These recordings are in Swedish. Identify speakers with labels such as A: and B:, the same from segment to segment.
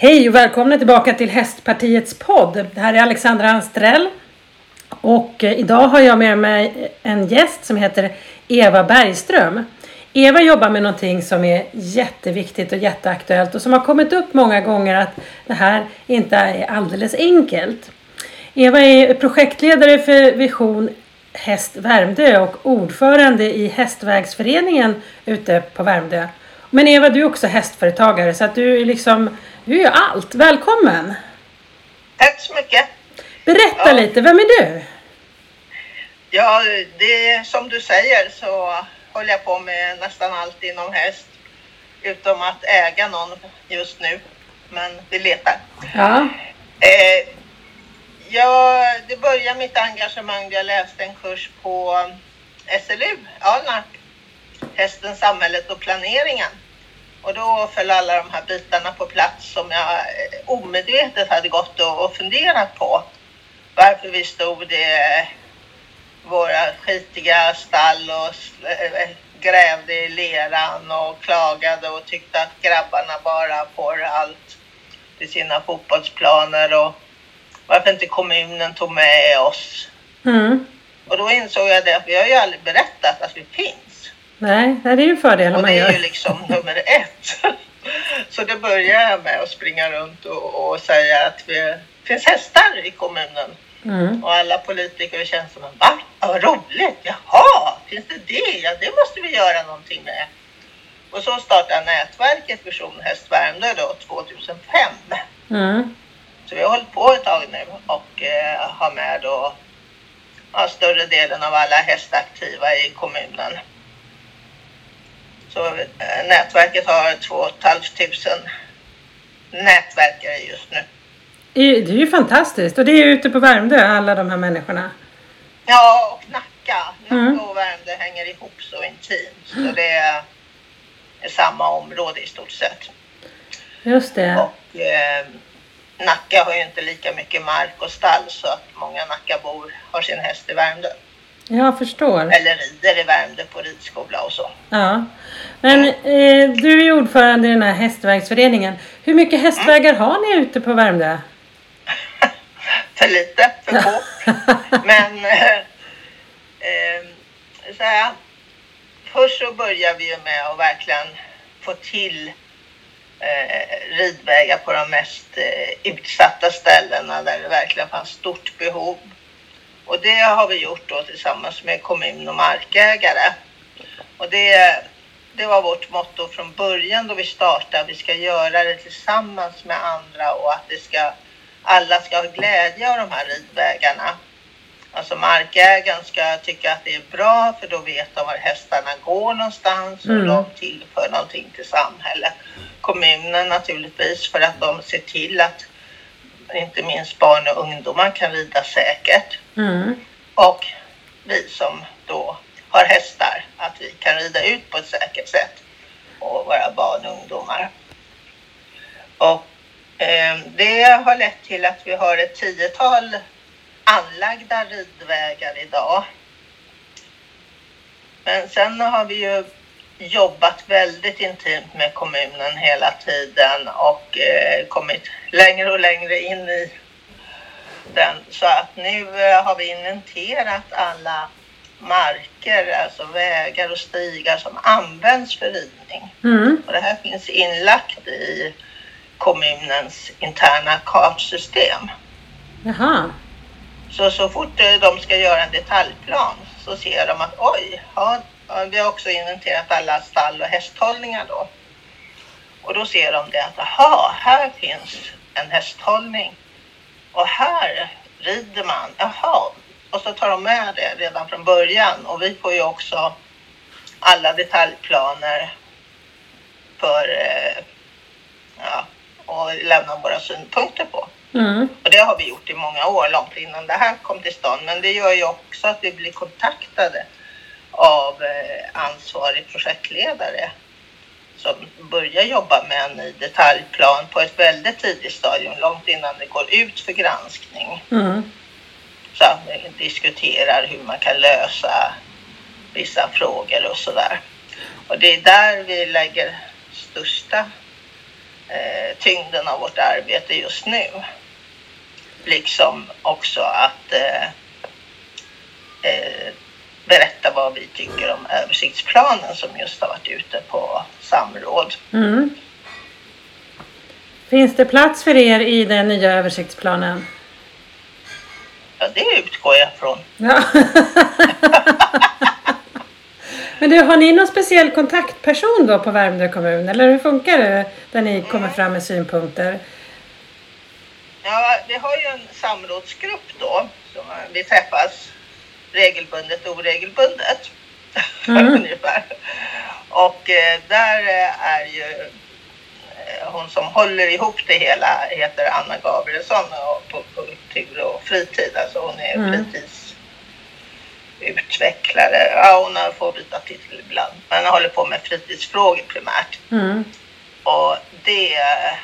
A: Hej och välkomna tillbaka till Hästpartiets podd. Det här är Alexandra Anstrell. Och eh, idag har jag med mig en gäst som heter Eva Bergström. Eva jobbar med någonting som är jätteviktigt och jätteaktuellt och som har kommit upp många gånger att det här inte är alldeles enkelt. Eva är projektledare för Vision Häst Värmdö och ordförande i Hästvägsföreningen ute på Värmdö. Men Eva, du är också hästföretagare så att du är liksom, du är allt. Välkommen!
B: Tack så mycket!
A: Berätta
B: Ja.
A: lite, vem är du?
B: Ja, det som du säger så håller jag på med nästan allt inom häst. Utom att äga någon just nu. Men vi letar.
A: Ja,
B: Eh, jag, det började mitt engagemang när jag läste en kurs på SLU, Alnarp. Hästen, samhället och planeringen. Och då föll alla de här bitarna på plats som jag eh, omedvetet hade gått och, funderat på. Varför vi stod i eh, våra skitiga stall och eh, grävde i leran och klagade och tyckte att grabbarna bara får allt till sina fotbollsplaner och varför inte kommunen tog med oss.
A: mm.
B: Och då insåg jag det att vi har ju aldrig berättat att vi finns.
A: Nej, det är ju en fördel om
B: Och
A: man
B: det är
A: gör.
B: ju liksom nummer ett. Så det började jag med att springa runt och, och säga att det finns hästar i kommunen.
A: Mm.
B: Och alla politiker och tjänstemän, va? Vad roligt! Jaha, finns det det? Ja, det måste vi göra någonting med. Och så startade nätverket Vision Häst Värmdö då 2005.
A: Mm.
B: Så vi har hållit på ett tag nu och eh, har med då ja, större delen av alla hästaktiva i kommunen. Så eh, nätverket har 2 500 nätverkare just nu.
A: Det är ju fantastiskt och det är ute på Värmdö, alla de här människorna.
B: Ja, och Nacka. Nacka
A: Mm.
B: och Värmdö hänger ihop så intimt. Så det är, är samma område i stort sett.
A: Just det.
B: Och eh, Nacka har ju inte lika mycket mark och stall så att många Nackabor har sin häst i Värmdö.
A: Jag förstår.
B: Eller rider i Värmdö på ridskola och så.
A: Ja. Men eh, du är ordförande i den här hästvägsföreningen. Hur mycket hästvägar har ni ute på Värmdö?
B: För lite, för få. Men eh, eh, så här, först så börjar vi ju med att verkligen få till eh, ridvägar på de mest eh, utsatta ställena där det verkligen fanns stort behov. Och det har vi gjort då tillsammans med kommun och markägare. Och det, det var vårt motto från början då vi startade. Vi ska göra det tillsammans med andra och att det ska, alla ska ha glädje av de här ridvägarna. Alltså markägaren ska tycka att det är bra för då vet de var hästarna går någonstans och
A: Mm.
B: de tillför någonting till samhället. Kommunen naturligtvis för att de ser till att inte minst barn och ungdomar kan rida säkert.
A: Mm.
B: Och vi som då har hästar, att vi kan rida ut på ett säkert sätt och våra barn och ungdomar. Och eh, det har lett till att vi har ett tiotal anlagda ridvägar idag. Men sen har vi ju jobbat väldigt intimt med kommunen hela tiden och eh, kommit längre och längre in i den. Så att nu eh, har vi inventerat alla marker, alltså vägar och stigar som används för ridning.
A: Mm.
B: Och det här finns inlagt i kommunens interna kartsystem.
A: Jaha.
B: Så, så fort eh, de ska göra en detaljplan så ser de att oj, ja, ja, vi har också inventerat alla stall och hästhållningar då. Och då ser de det att jaha, här finns en hästhållning och här rider man. Jaha, och så tar de med det redan från början och vi får ju också alla detaljplaner för eh, ja, och lämna våra synpunkter på.
A: Mm.
B: Och det har vi gjort i många år, långt innan det här kom till stånd. Men det gör ju också att vi blir kontaktade av eh, ansvarig projektledare som börjar jobba med en ny detaljplan på ett väldigt tidigt stadium, långt innan det går ut för granskning.
A: Mm.
B: Så att vi diskuterar hur man kan lösa vissa frågor och sådär. Och det är där vi lägger största eh, tyngden av vårt arbete just nu. Liksom också att eh, eh, berätta vad vi tycker om översiktsplanen som just har varit ute på samråd.
A: Mm. Finns det plats för er i den nya översiktsplanen?
B: Ja, det utgår jag från.
A: Ja. Men du, har ni någon speciell kontaktperson då på Värmdö kommun eller hur funkar det där ni kommer fram med synpunkter?
B: Ja, vi har ju en samrådsgrupp då som vi träffas regelbundet och oregelbundet.
A: Mm.
B: Ungefär. Och eh, där eh, är ju eh, hon som håller ihop det hela heter Anna Gabrielsson och på kultur och fritid. Alltså hon är
A: Mm.
B: fritidsutvecklare. Ja, hon får byta titel ibland. Men håller på med fritidsfrågor primärt.
A: Mm.
B: Och det,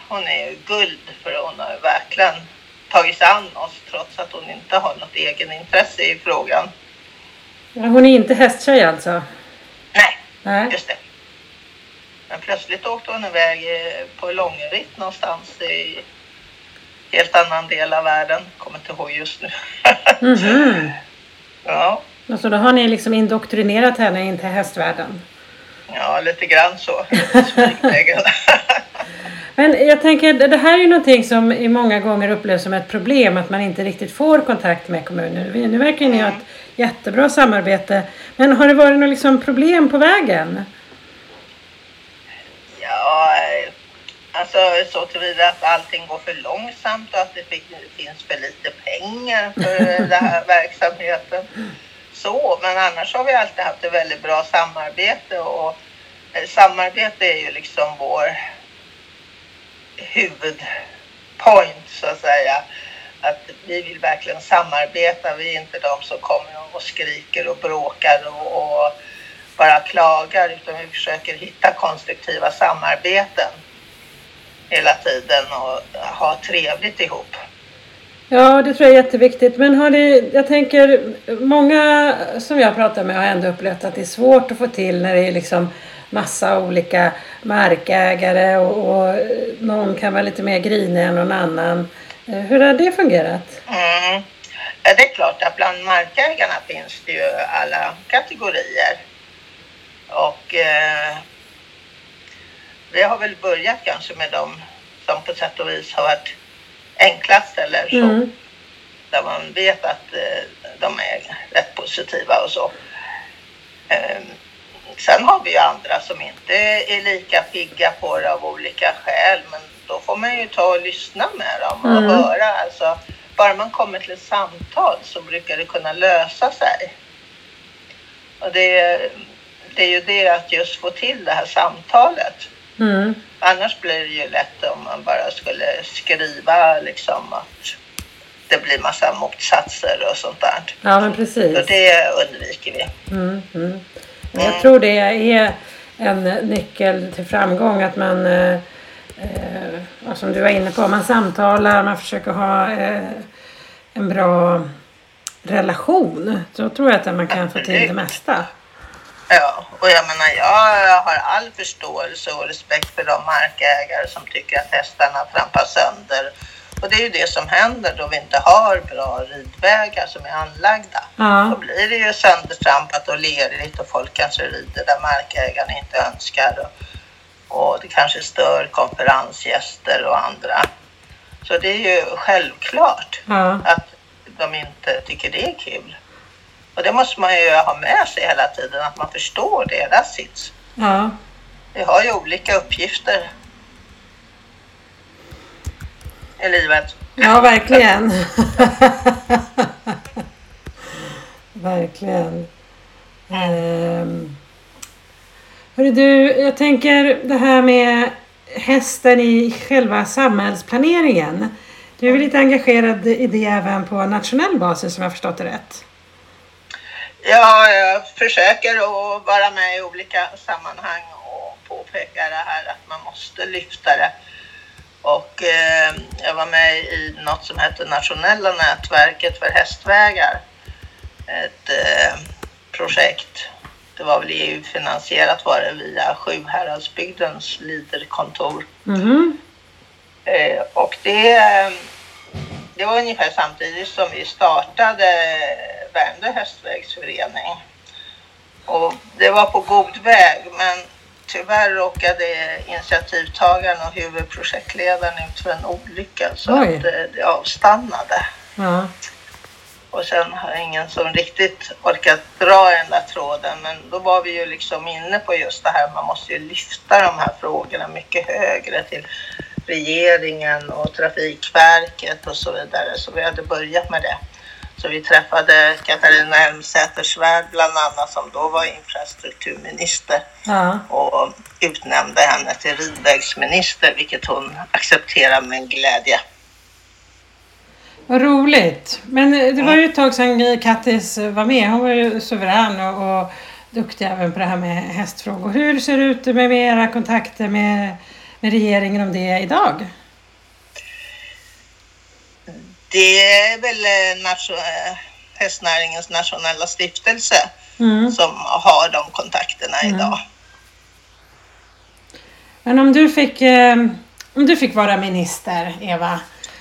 B: hon är ju guld för hon har verkligen tagit sig an oss trots att hon inte har något egenintresse i frågan.
A: Ja, hon är inte hästtjej alltså?
B: Nej,
A: Nej.
B: just det. Men plötsligt åkte hon iväg eh, på långritt någonstans i helt annan del av världen. Kommer inte ihåg just nu.
A: Mhm.
B: ja,
A: Och så då har ni liksom indoktrinerat henne in till hästvärlden?
B: ja, lite grann så.
A: Men jag tänker, det här är ju någonting som i många gånger upplevs som ett problem, att man inte riktigt får kontakt med kommunen. Nu verkar ni ha ett jättebra samarbete. Men har det varit något liksom problem på vägen?
B: Ja, alltså så tillvida att allting går för långsamt och att det fi- finns för lite pengar för den här verksamheten. Så, men annars har vi alltid haft ett väldigt bra samarbete och eh, samarbete är ju liksom vår huvudpoint så att säga. Att vi vill verkligen samarbeta. Vi är inte de som kommer och skriker och bråkar och, och bara klagar utan vi försöker hitta konstruktiva samarbeten hela tiden och ha trevligt ihop.
A: Ja, det tror jag är jätteviktigt. Men har jag tänker, många som jag pratar med har ändå upplevt att det är svårt att få till när det är liksom massa olika markägare och, och någon kan vara lite mer grinig än någon annan. Eh, Hur har det fungerat?
B: Mm. Det är klart att bland markägarna finns det ju alla kategorier. Och eh, vi har väl börjat kanske med de som på sätt och vis har varit enklast eller så.
A: Mm.
B: Där man vet att eh, de är rätt positiva och så. Eh, sen har vi ju andra som inte är lika pigga på det av olika skäl. Men då får man ju ta och lyssna med dem och
A: Mm.
B: höra. Alltså, bara man kommer till ett samtal så brukar det kunna lösa sig. Och det, det är ju det att just få till det här samtalet.
A: Mm.
B: Annars blir det ju lätt om man bara skulle skriva liksom att det blir massa motsatser och sånt där.
A: Ja, men precis.
B: Så det undviker vi.
A: Mm, mm. Men Jag tror det är en nyckel till framgång att man, eh, eh, som du var inne på, man samtalar, man försöker ha eh, en bra relation. Så tror jag att man kan få till det mesta.
B: Ja, och jag menar jag har all förståelse och respekt för de markägare som tycker att hästarna trampar sönder. Och det är ju det som händer då vi inte har bra ridvägar som är anlagda. Då
A: Ja,
B: blir det ju söndertrampat och lerigt och folk kanske rider där markägarna inte önskar. Och, och det kanske stör konferensgäster och andra. Så det är ju självklart
A: ja,
B: att de inte tycker det är kul. Och det måste man ju ha med sig hela tiden, att man förstår deras sits.
A: ja.
B: Vi har ju olika uppgifter i livet.
A: Ja, verkligen. verkligen. Um, hörru du, jag tänker det här med hästen i själva samhällsplaneringen. Du är lite engagerad i det även på nationell basis om jag förstått det rätt?
B: Ja, jag försöker att vara med i olika sammanhang och påpeka det här att man måste lyfta det. Och eh, jag var med i något som heter Nationella nätverket för hästvägar. Ett eh, projekt. Det var väl EU-finansierat var det via Sjuhäradsbygdens Leaderkontor.
A: Mhm.
B: Eh, och det, det var ungefär samtidigt som vi startade Värmdö hästvägsförening. Och det var på god väg men tyvärr råkade initiativtagaren och huvudprojektledaren ut för en olycka så
A: Oj.
B: att det, det avstannade.
A: Ja.
B: Och sen har ingen som riktigt orkat dra i den där tråden. Men då var vi ju liksom inne på just det här, man måste ju lyfta de här frågorna mycket högre till regeringen och Trafikverket och så vidare. Så vi hade börjat med det. Så vi träffade Katarina Elmsäter-Svärd bland annat som då var infrastrukturminister
A: ja.
B: och utnämnde henne till ridvägsminister vilket hon accepterade med glädje.
A: Vad roligt. Men eh, det var ju ett tag sedan Kattis var med. Hon var ju suverän och, och duktig även på det här med hästfrågor. Hur ser det ut med era kontakter med, med regeringen om det idag?
B: Det är väl eh, nation- eh, hästnäringens nationella stiftelse
A: Mm.
B: som har de kontakterna
A: Mm.
B: idag.
A: Men om du fick, eh, om du fick vara minister, Eva.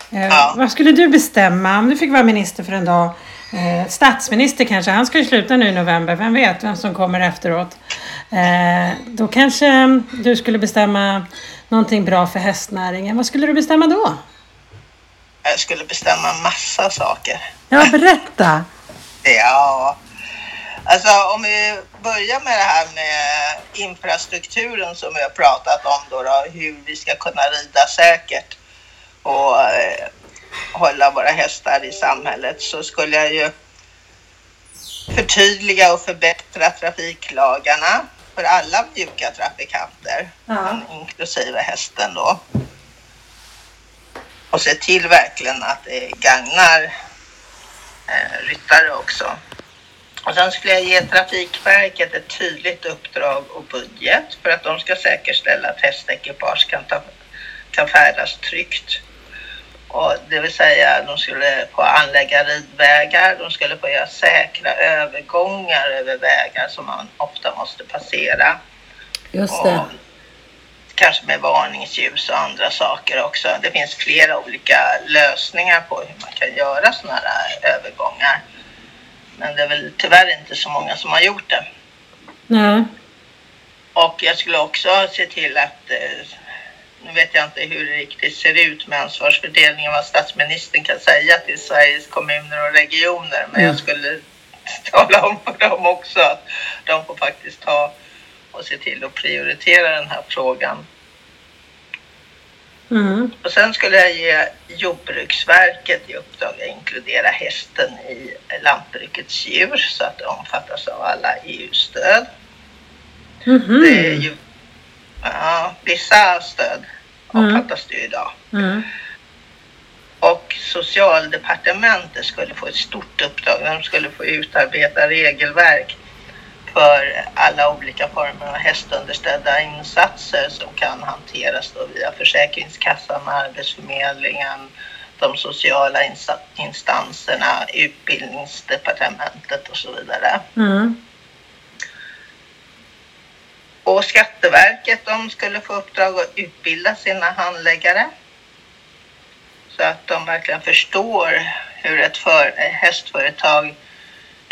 B: Ja.
A: Vad skulle du bestämma om du fick vara minister för en dag? Eh, statsminister kanske, han ska ju sluta nu i november, vem vet vem som kommer efteråt. Eh, då kanske du skulle bestämma någonting bra för hästnäringen. Vad skulle du bestämma då?
B: Jag skulle bestämma massa saker.
A: Ja, berätta!
B: Ja, alltså om vi börjar med det här med infrastrukturen som vi har pratat om då, då hur vi ska kunna rida säkert och eh, hålla våra hästar i samhället så skulle jag ju förtydliga och förbättra trafiklagarna för alla mjuka trafikanter,
A: Ja.
B: inklusive hästen då. Och se till verkligen att det gagnar eh, ryttare också. Och sen skulle jag ge Trafikverket ett tydligt uppdrag och budget för att de ska säkerställa att hästekipage kan, ta, kan färdas tryggt. Och det vill säga de skulle få anlägga ridvägar, de skulle få göra säkra övergångar över vägar som man ofta måste passera.
A: Just
B: Och kanske med varningsljus och andra saker också. Det finns flera olika lösningar på hur man kan göra sådana här övergångar. Men det är väl tyvärr inte så många som har gjort det.
A: Nej.
B: Och jag skulle också se till att, eh, nu vet jag inte hur det riktigt ser ut med ansvarsfördelningen, vad statsministern kan säga till Sveriges kommuner och regioner. Men
A: Mm.
B: jag skulle tala om för dem också att de får faktiskt ta och se till att prioritera den här frågan.
A: Mm.
B: Och sen skulle jag ge Jordbruksverket i uppdrag att inkludera hästen i lantbrukets djur så att det omfattas av alla EU-stöd.
A: Mhm.
B: Det är ju, ja, vissa stöd
A: Mm.
B: omfattas det ju idag.
A: Mm.
B: Och socialdepartementet skulle få ett stort uppdrag. De skulle få utarbeta regelverk för alla olika former av hästunderstödda insatser som kan hanteras via Försäkringskassan, Arbetsförmedlingen, de sociala insta- instanserna, Utbildningsdepartementet och så vidare.
A: Mm.
B: Och Skatteverket de skulle få uppdrag att utbilda sina handläggare. Så att de verkligen förstår hur ett för, hästföretag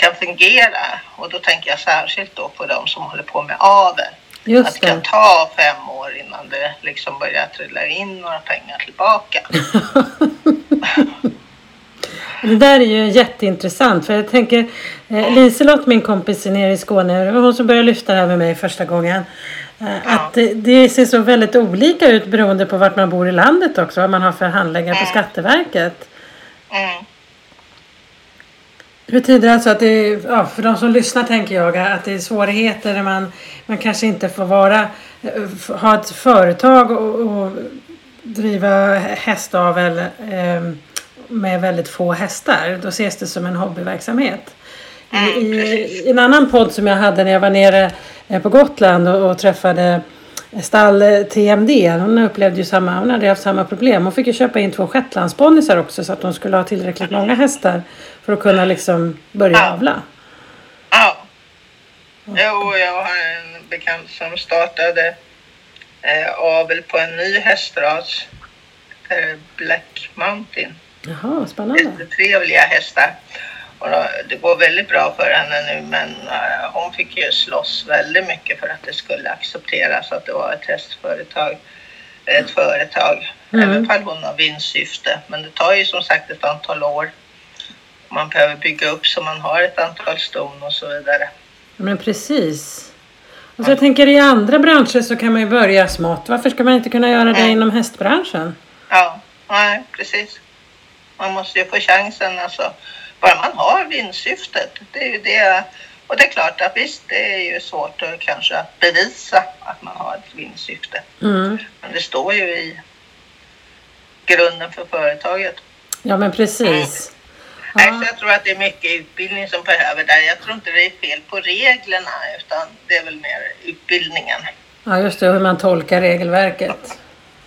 B: kan fungera. Och då tänker jag särskilt då på de som håller på med avel. Att
A: Just
B: det kan ta fem år innan det liksom börjar trilla in några pengar tillbaka.
A: Det där är ju jätteintressant för jag tänker eh, Liselott, min kompis nere i Skåne, det var hon som började lyfta det här med mig första gången. Eh, Att det, det ser så väldigt olika ut beroende på vart man bor i landet också, vad man har för handläggare på
B: Mm.
A: Skatteverket.
B: Mm.
A: Det betyder alltså att det är, ja, för de som lyssnar tänker jag, att det är svårigheter när man, man kanske inte får vara, eh, ha ett företag och, och driva hästavel eh, med väldigt få hästar. Då ses det som en hobbyverksamhet. I, i. I en annan podd som jag hade när jag var nere eh, på Gotland och, och träffade stall eh, TMD. Hon upplevde ju samma, hon hade haft samma problem. Hon fick ju köpa in två shetlandsbonnysar också så att hon skulle ha tillräckligt många hästar för att kunna liksom börja
B: Ja.
A: avla.
B: Ja. Jo, jag har en bekant som startade eh, avel på en ny hästras heter Black Mountain.
A: Jaha, spännande.
B: Jättetrevliga hästar. Det går väldigt bra för henne nu men uh, hon fick ju slåss väldigt mycket för att det skulle accepteras att det var ett hästföretag. Ett företag.
A: Mm.
B: Även fall hon har vinstsyfte. Men det tar ju som sagt ett antal år. Man behöver bygga upp så man har ett antal ston och så vidare.
A: Men precis. Och så jag tänker i andra branscher så kan man ju börja smått. Varför ska man inte kunna göra det
B: Mm.
A: inom hästbranschen?
B: Ja, nej precis. Man måste ju få chansen alltså. Bara man har vinstsyftet. Det är ju det. Och det är klart att visst, det är ju svårt att kanske att bevisa att man har ett vinstsyfte.
A: Mm.
B: Men det står ju i grunden för företaget.
A: Ja men precis.
B: Nej,
A: Ja.
B: så jag tror att det är mycket utbildning som behöver där. Jag tror inte det är fel på reglerna utan det är väl mer utbildningen.
A: ja just det, hur man tolkar regelverket.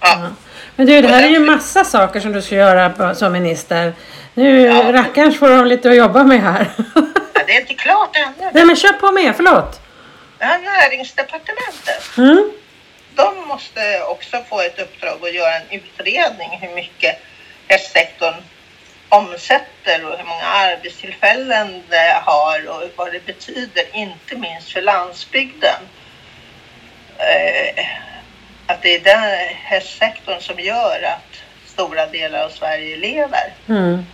B: Ja,
A: Men du, det här är ju massa saker som du ska göra som minister. Nu
B: Ja.
A: rackarns får de lite att jobba med här.
B: Ja, det är inte klart ännu.
A: Nej men kör på med, förlåt.
B: Det här näringsdepartementet.
A: Mm.
B: de måste också få ett uppdrag att göra en utredning hur mycket hästsektorn omsätter och hur många arbetstillfällen det har och vad det betyder, inte minst för landsbygden. Eh, att det är den hästsektorn som gör att stora delar av Sverige lever.
A: Mm.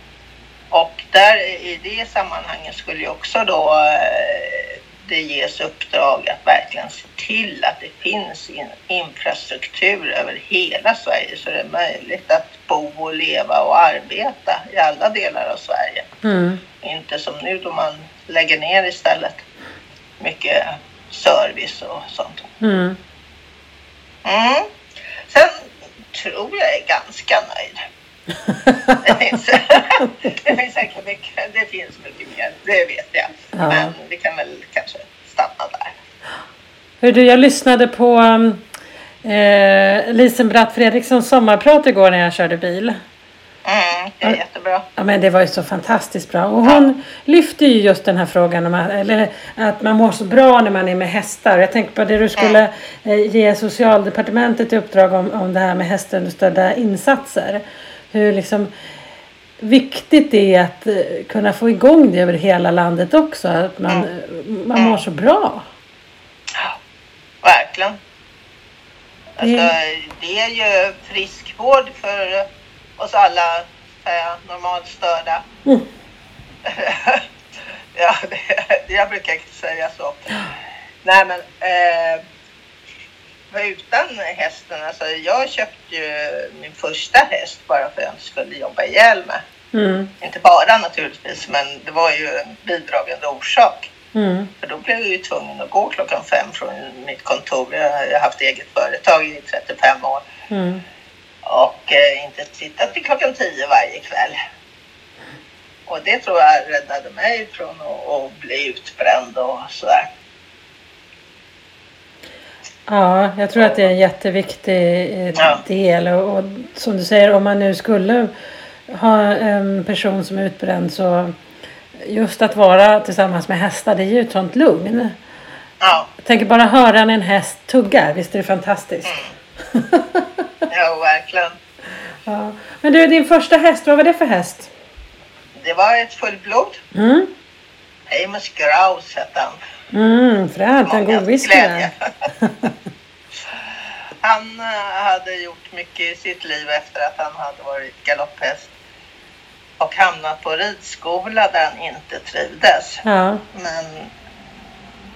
B: Och där i det sammanhanget skulle ju också då eh, det ges uppdrag att verkligen se till att det finns in, infrastruktur över hela Sverige så det är möjligt att bo och leva och arbeta i alla delar av Sverige.
A: Mm.
B: Inte som nu då man lägger ner istället mycket service och sånt.
A: Mm.
B: Mm. Sen tror jag är ganska nöjd. Det finns, det finns säkert mycket, det finns mycket mer, det vet jag.
A: Ja.
B: Men vi kan väl kanske stanna där.
A: Hör du, jag lyssnade på um, eh, Lisen Bratt Fredrikssons sommarprat igår när jag körde bil.
B: Mm, det är
A: Ja.
B: jättebra.
A: Ja men det var ju så fantastiskt bra. Och hon lyfte ju just den här frågan om att, eller, att man mår så bra när man är med hästar. Jag tänker på det du skulle eh, ge socialdepartementet i uppdrag om, om det här med hästunderstödda insatser. Hur liksom viktigt det är att eh, kunna få igång det över hela landet också. Att man, eh, man mår så bra.
B: Verkligen. Alltså,
A: Det-
B: det är ju friskvård för oss alla säga, normalstörda.
A: Mm.
B: ja, det, jag brukar inte säga så. Nej men eh, för utan hästen, alltså jag köpte ju min första häst bara för att jag inte skulle jobba ihjäl mig.
A: Mm,
B: Inte bara naturligtvis, men det var ju en bidragande orsak.
A: mm,
B: För då blev jag ju tvungen att gå klockan fem från mitt kontor. Jag har haft eget företag i 35 år
A: mm.
B: och eh, inte sitta till klockan 10 varje kväll. Och det tror jag räddade mig från att, att bli utbränd och sådär.
A: Ja, jag tror att det är en jätteviktig eh,
B: Ja.
A: del. Och, och som du säger, om man nu skulle ha en person som är utbränd så just att vara tillsammans med hästar, det är ju ett sånt lugn.
B: Ja,
A: Jag tänker bara höra när en häst tuggar, visst är det fantastiskt?
B: ja verkligen.
A: Ja. Men du, din första häst, vad var det för häst?
B: Det var ett fullblod.
A: Mm,
B: Amos Grouse hette han.
A: Mm fränt, en god whisky där.
B: Han eh, hade gjort mycket i sitt liv efter att han hade varit galopphäst och hamnat på ridskola där han inte trivdes.
A: Ja,
B: Men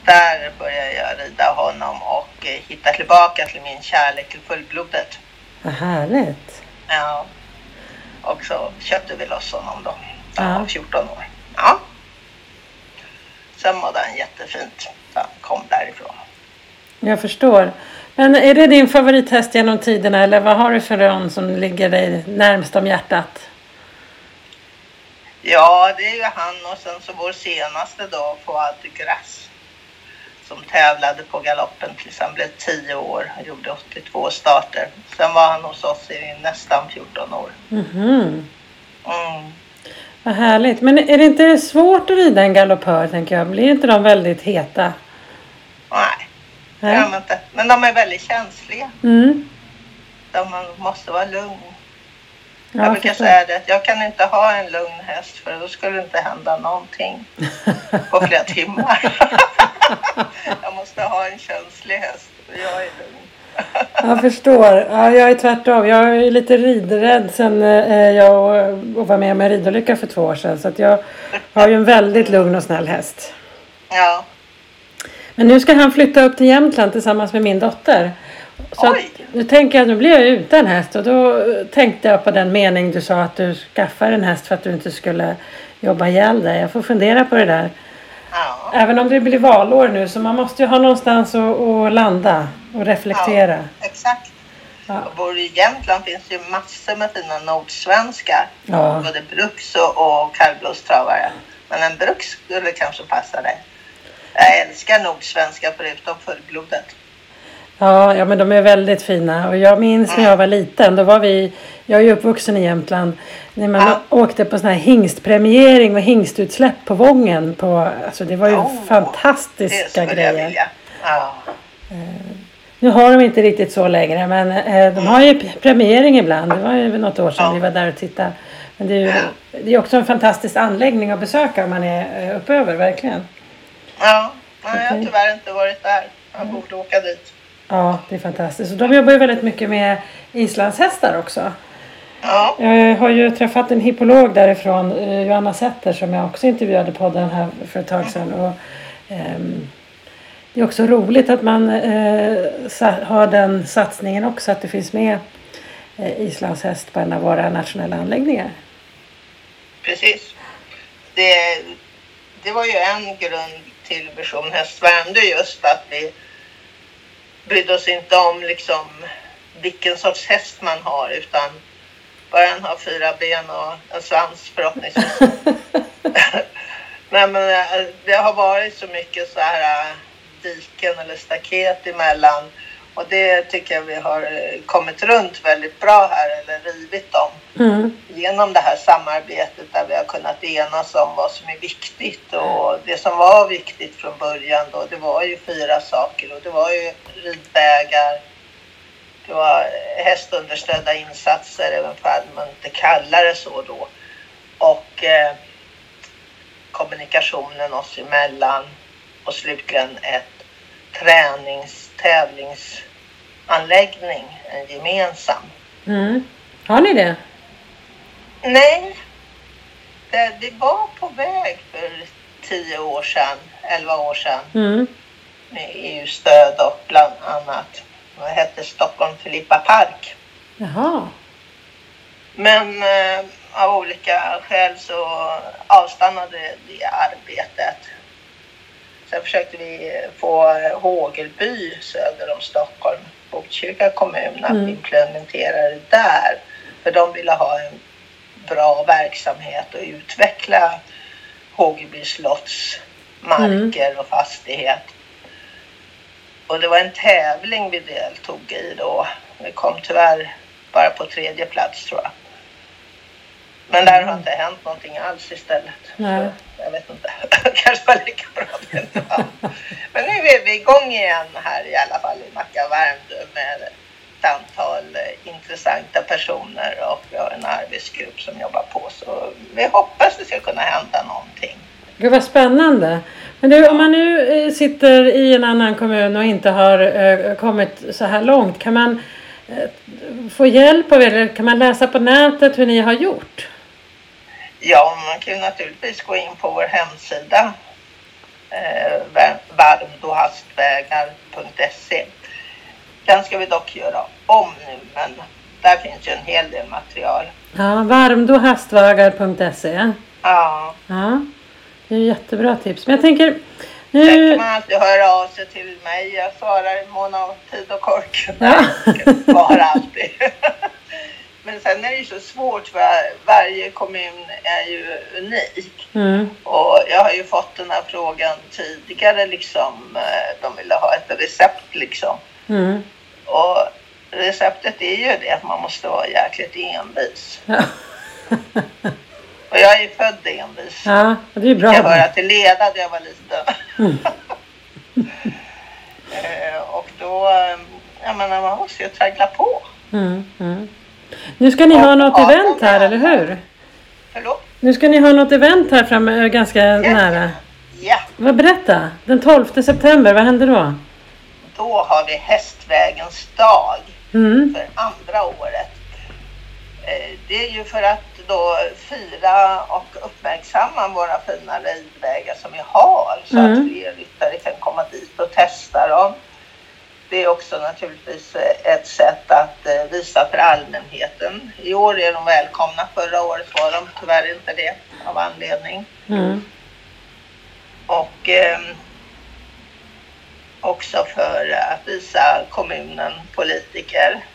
B: där började jag rida honom och eh, hitta tillbaka till min kärlek till fullblodet.
A: vad härligt.
B: Ja. Och så köpte vi loss honom då. Han
A: Ja.
B: var 14 år. Ja. Sen mådde han jättefint. Han kom därifrån.
A: Jag förstår. Men är det din favorithäst genom tiderna eller vad har du för ön som ligger dig närmst om hjärtat?
B: Ja, det är ju han och sen så vår senaste då, Fouad Grass. Som tävlade på galoppen tills han blev 10 år. Han gjorde 82 starter. Sen var han hos oss i nästan 14 år.
A: Mhm.
B: Mm.
A: Vad härligt. Men är det inte svårt att rida en galoppör tänker jag? Blir inte de väldigt heta?
B: Nej, det är de inte. Men de är väldigt känsliga.
A: Mm.
B: De måste vara lugn. jag brukar säga det, jag kan inte ha en lugn häst för då skulle det inte hända någonting på flera timmar. jag måste ha en känslig häst och jag är lugn.
A: Jag förstår. Ja, jag är tvärtom. Jag är lite ridrädd sen eh, jag var med om en ridolycka för två år sedan. Så att jag har ju en väldigt lugn och snäll häst.
B: Ja.
A: Men nu ska han flytta upp till Jämtland tillsammans med min dotter. Så att, nu tänker jag, nu blir jag utan häst och då tänkte jag på den mening du sa att du skaffar en häst för att du inte skulle jobba ihjäl dig. Jag får fundera på det där.
B: Ja.
A: Även om det blir valår nu så man måste ju ha någonstans att, att landa och reflektera.
B: Ja, exakt. Ja. Och bor i Jämtland finns det ju massor med fina nordsvenska. Ja. Både bruks och, och kallblodstravare. Men en bruks skulle kanske passa dig. Jag älskar nordsvenska förutom fullblodet.
A: Ja, ja, men de är väldigt fina. Och jag minns när jag var liten. Då var vi, jag är ju uppvuxen i Jämtland. När man ja. åkte på sån här hingstpremiering och hingstutsläpp på Vången. På, alltså det var ju oh, fantastiska grejer.
B: Ja.
A: Uh, nu har de inte riktigt så längre men uh, de har ju premiering ibland. Det var ju något år sedan ja. vi var där och tittade. Men det är ju det är också en fantastisk anläggning att besöka om man är uh, uppöver, verkligen.
B: Ja, jag har tyvärr inte varit där. Jag borde åka dit.
A: Ja, det är fantastiskt. Och de jobbar ju väldigt mycket med islandshästar också.
B: Ja.
A: Jag har ju träffat en hippolog därifrån, eh, Johanna Setter, som jag också intervjuade på den här för ett tag sedan. Och, um, det är också roligt att man uh, har den satsningen också, att det finns med uh, islandshäst på en av våra nationella anläggningar.
B: Precis. Det, det var ju en grund till Vision Häst Värmdö just att vi brydde oss inte om liksom vilken sorts häst man har utan bara den har fyra ben och en svans förhoppningsvis. Nej men eh, det har varit så mycket så här eh, diken eller staket emellan och det tycker jag vi har eh, kommit runt väldigt bra här, eller rivit dem.
A: Mm.
B: Genom det här samarbetet där vi har kunnat enas om vad som är viktigt. Och det som var viktigt från början då, det var ju fyra saker. Och det var ju ridvägar, det var hästunderstödda insatser, även om man inte kallar det så då. Och eh, kommunikationen oss emellan. Och slutligen ett tränings tävlingsanläggning, en gemensam.
A: Mm. Har ni det?
B: Nej, det, det var på väg för tio år sedan, elva år sedan.
A: Mm.
B: Med EU-stöd och bland annat. Det hette Stockholm Filippa Park.
A: Jaha.
B: Men eh, av olika skäl så avstannade det arbetet. Sen försökte vi få Hågelby söder om Stockholm, Botkyrka kommun, att mm. implementera det där. För de ville ha en bra verksamhet och utveckla Hågelby slotts marker mm. och fastighet. Och det var en tävling vi deltog i då. Vi kom tyvärr bara på tredje plats tror jag. Men där har mm. inte hänt någonting alls istället.
A: Nej.
B: Jag vet inte. kanske var lika. Men nu är vi igång igen här i alla fall i Nacka Värmdö med ett antal eh, intressanta personer och vi har en arbetsgrupp som jobbar på. Så vi hoppas det ska kunna hända någonting.
A: Gud vad spännande. Men du, om man nu eh, sitter i en annan kommun och inte har eh, kommit så här långt, kan man få hjälp av er? Eller kan man läsa på nätet hur ni har gjort?
B: Ja, man kan ju naturligtvis gå in på vår hemsida varmdohastvägar.se. Den ska vi dock göra om nu, men där finns ju en hel del material.
A: Ja, varmdohastvägar.se.
B: Ja.
A: ja. Det är jättebra tips. Men jag tänker... Nu...
B: Sen kan man alltid höra av sig till mig. Jag svarar i mån av tid och kork.
A: Ja.
B: Jag svarar alltid. Men sen är det ju så svårt för varje kommun är ju unik.
A: Mm.
B: Och jag har ju fått den här frågan tidigare liksom. Eh, de ville ha ett recept liksom.
A: Mm.
B: Och receptet är ju det att man måste vara jäkligt envis.
A: Ja.
B: och jag är ju född envis.
A: Ja, det är bra.
B: Jag höra till leda när jag var liten. Mm. och då, jag menar man måste ju traggla på.
A: Mm, mm. Nu ska ni ha
B: Och
A: något
B: ja,
A: event här,
B: är
A: eller hur?
B: Förlåt?
A: Nu ska ni ha något event här framme, ganska nära.
B: Ja,
A: Vad berätta! Den 12 september, vad händer då?
B: då har vi Hästvägens dag
A: Mm.
B: för andra året. Eh, Det är ju för att då fira och uppmärksamma våra fina ridvägar som vi har så
A: Mm.
B: att fler ryttare kan komma dit och testa dem. Det är också naturligtvis eh, ett sätt att eh, visa för allmänheten. I år är de välkomna, förra året var de tyvärr inte det av anledning.
A: Mm.
B: Och ehm, också för att visa kommunen politiker.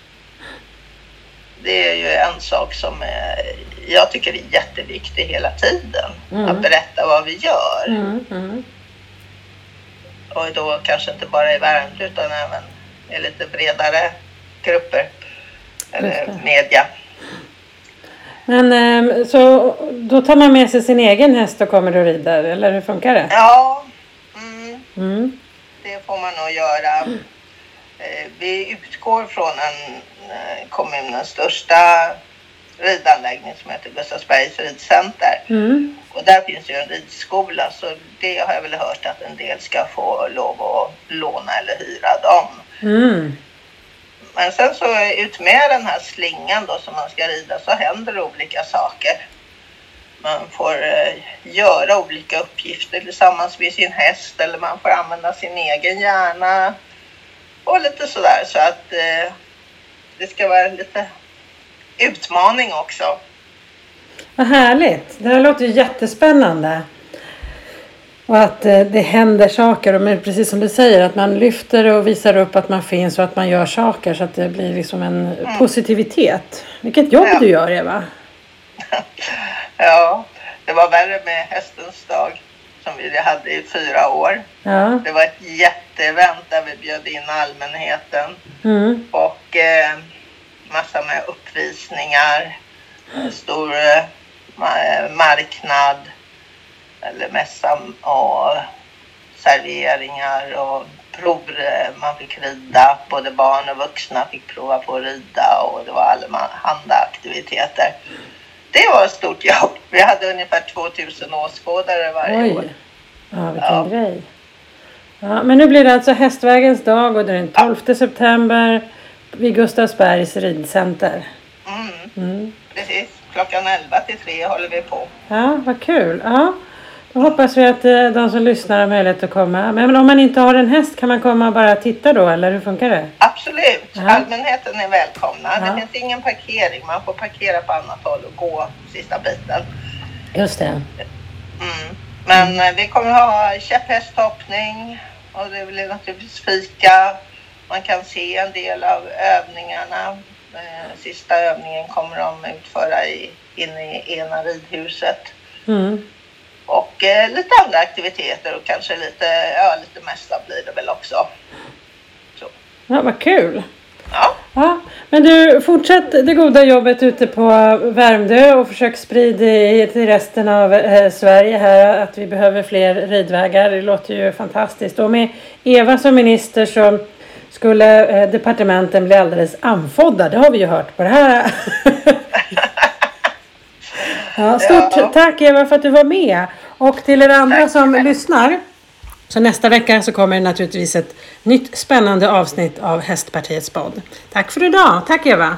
B: Det är ju en sak som är, jag tycker är jätteviktig hela tiden.
A: Mm.
B: Att berätta vad vi gör.
A: Mm. Mm.
B: Och då kanske inte bara i Värmdö utan även i lite bredare grupper. Eller media.
A: Men ehm, så då tar man med sig sin egen häst och kommer och rider, eller hur funkar det?
B: Ja, mm,
A: Mm.
B: det får man nog göra. Eh, Vi utgår från en eh, kommunens största ridanläggning som heter Gustavsbergs ridcenter.
A: Mm.
B: Och där finns ju en ridskola så det har jag väl hört att en del ska få lov att låna eller hyra dem.
A: Mm.
B: Men sen så ut med den här slingan då som man ska rida så händer det olika saker. Man får eh, göra olika uppgifter tillsammans med sin häst eller man får använda sin egen hjärna och lite sådär så att eh, det ska vara lite utmaning också.
A: Vad härligt! Det här låter ju jättespännande. Och att eh, det händer saker. Och precis som du säger att man lyfter och visar upp att man finns och att man gör saker så att det blir liksom en positivitet. Vilket jobb
B: Ja.
A: du gör Eva!
B: Ja, det var värre med hästens dag som vi hade i fyra år.
A: Ja.
B: Det var ett jätteevent där vi bjöd in allmänheten
A: Mm.
B: och eh, massa med uppvisningar, stor eh, ma- marknad eller mässa och serveringar och prover. Man fick rida, både barn och vuxna fick prova på att rida och det var allehanda aktiviteter. Det var ett stort jobb. Vi hade ungefär 2000 åskådare varje år.
A: Oj! Ja, vilken
B: Ja.
A: grej! Ja, men nu blir det alltså Hästvägens dag och det är den 12 september vid Gustavsbergs ridcenter.
B: Mm,
A: Mm.
B: precis. Klockan 11 till 3 håller vi på.
A: Ja, vad kul! Ja, då hoppas vi att eh, de som lyssnar har möjlighet att komma. Men om man inte har en häst kan man komma och bara titta då, eller hur funkar det?
B: Absolut,
A: Ja.
B: allmänheten är välkomna.
A: Ja.
B: Det finns ingen parkering, man får parkera på annat håll och gå sista biten.
A: Just det.
B: Mm. Men eh, vi kommer ha käpphästhoppning och det blir naturligtvis fika. Man kan se en del av övningarna. Eh, Sista övningen kommer de utföra i, inne i ena ridhuset.
A: Mm.
B: Och eh, lite andra aktiviteter och kanske lite, ja lite mässa blir det väl också. Så.
A: Ja, vad kul!
B: Ja,
A: Ja, men du, fortsätt det goda jobbet ute på Värmdö och försök sprida till resten av eh, Sverige här att vi behöver fler ridvägar. Det låter ju fantastiskt. Och med Eva som minister så skulle eh, departementen bli alldeles andfådda. Det har vi ju hört på det här. ja, stort
B: Ja.
A: tack Eva för att du var med. Och till er andra
B: Tack
A: som lyssnar. Så nästa vecka så kommer det naturligtvis ett nytt spännande avsnitt av Hästpartiets podd. Tack för idag. Tack Eva.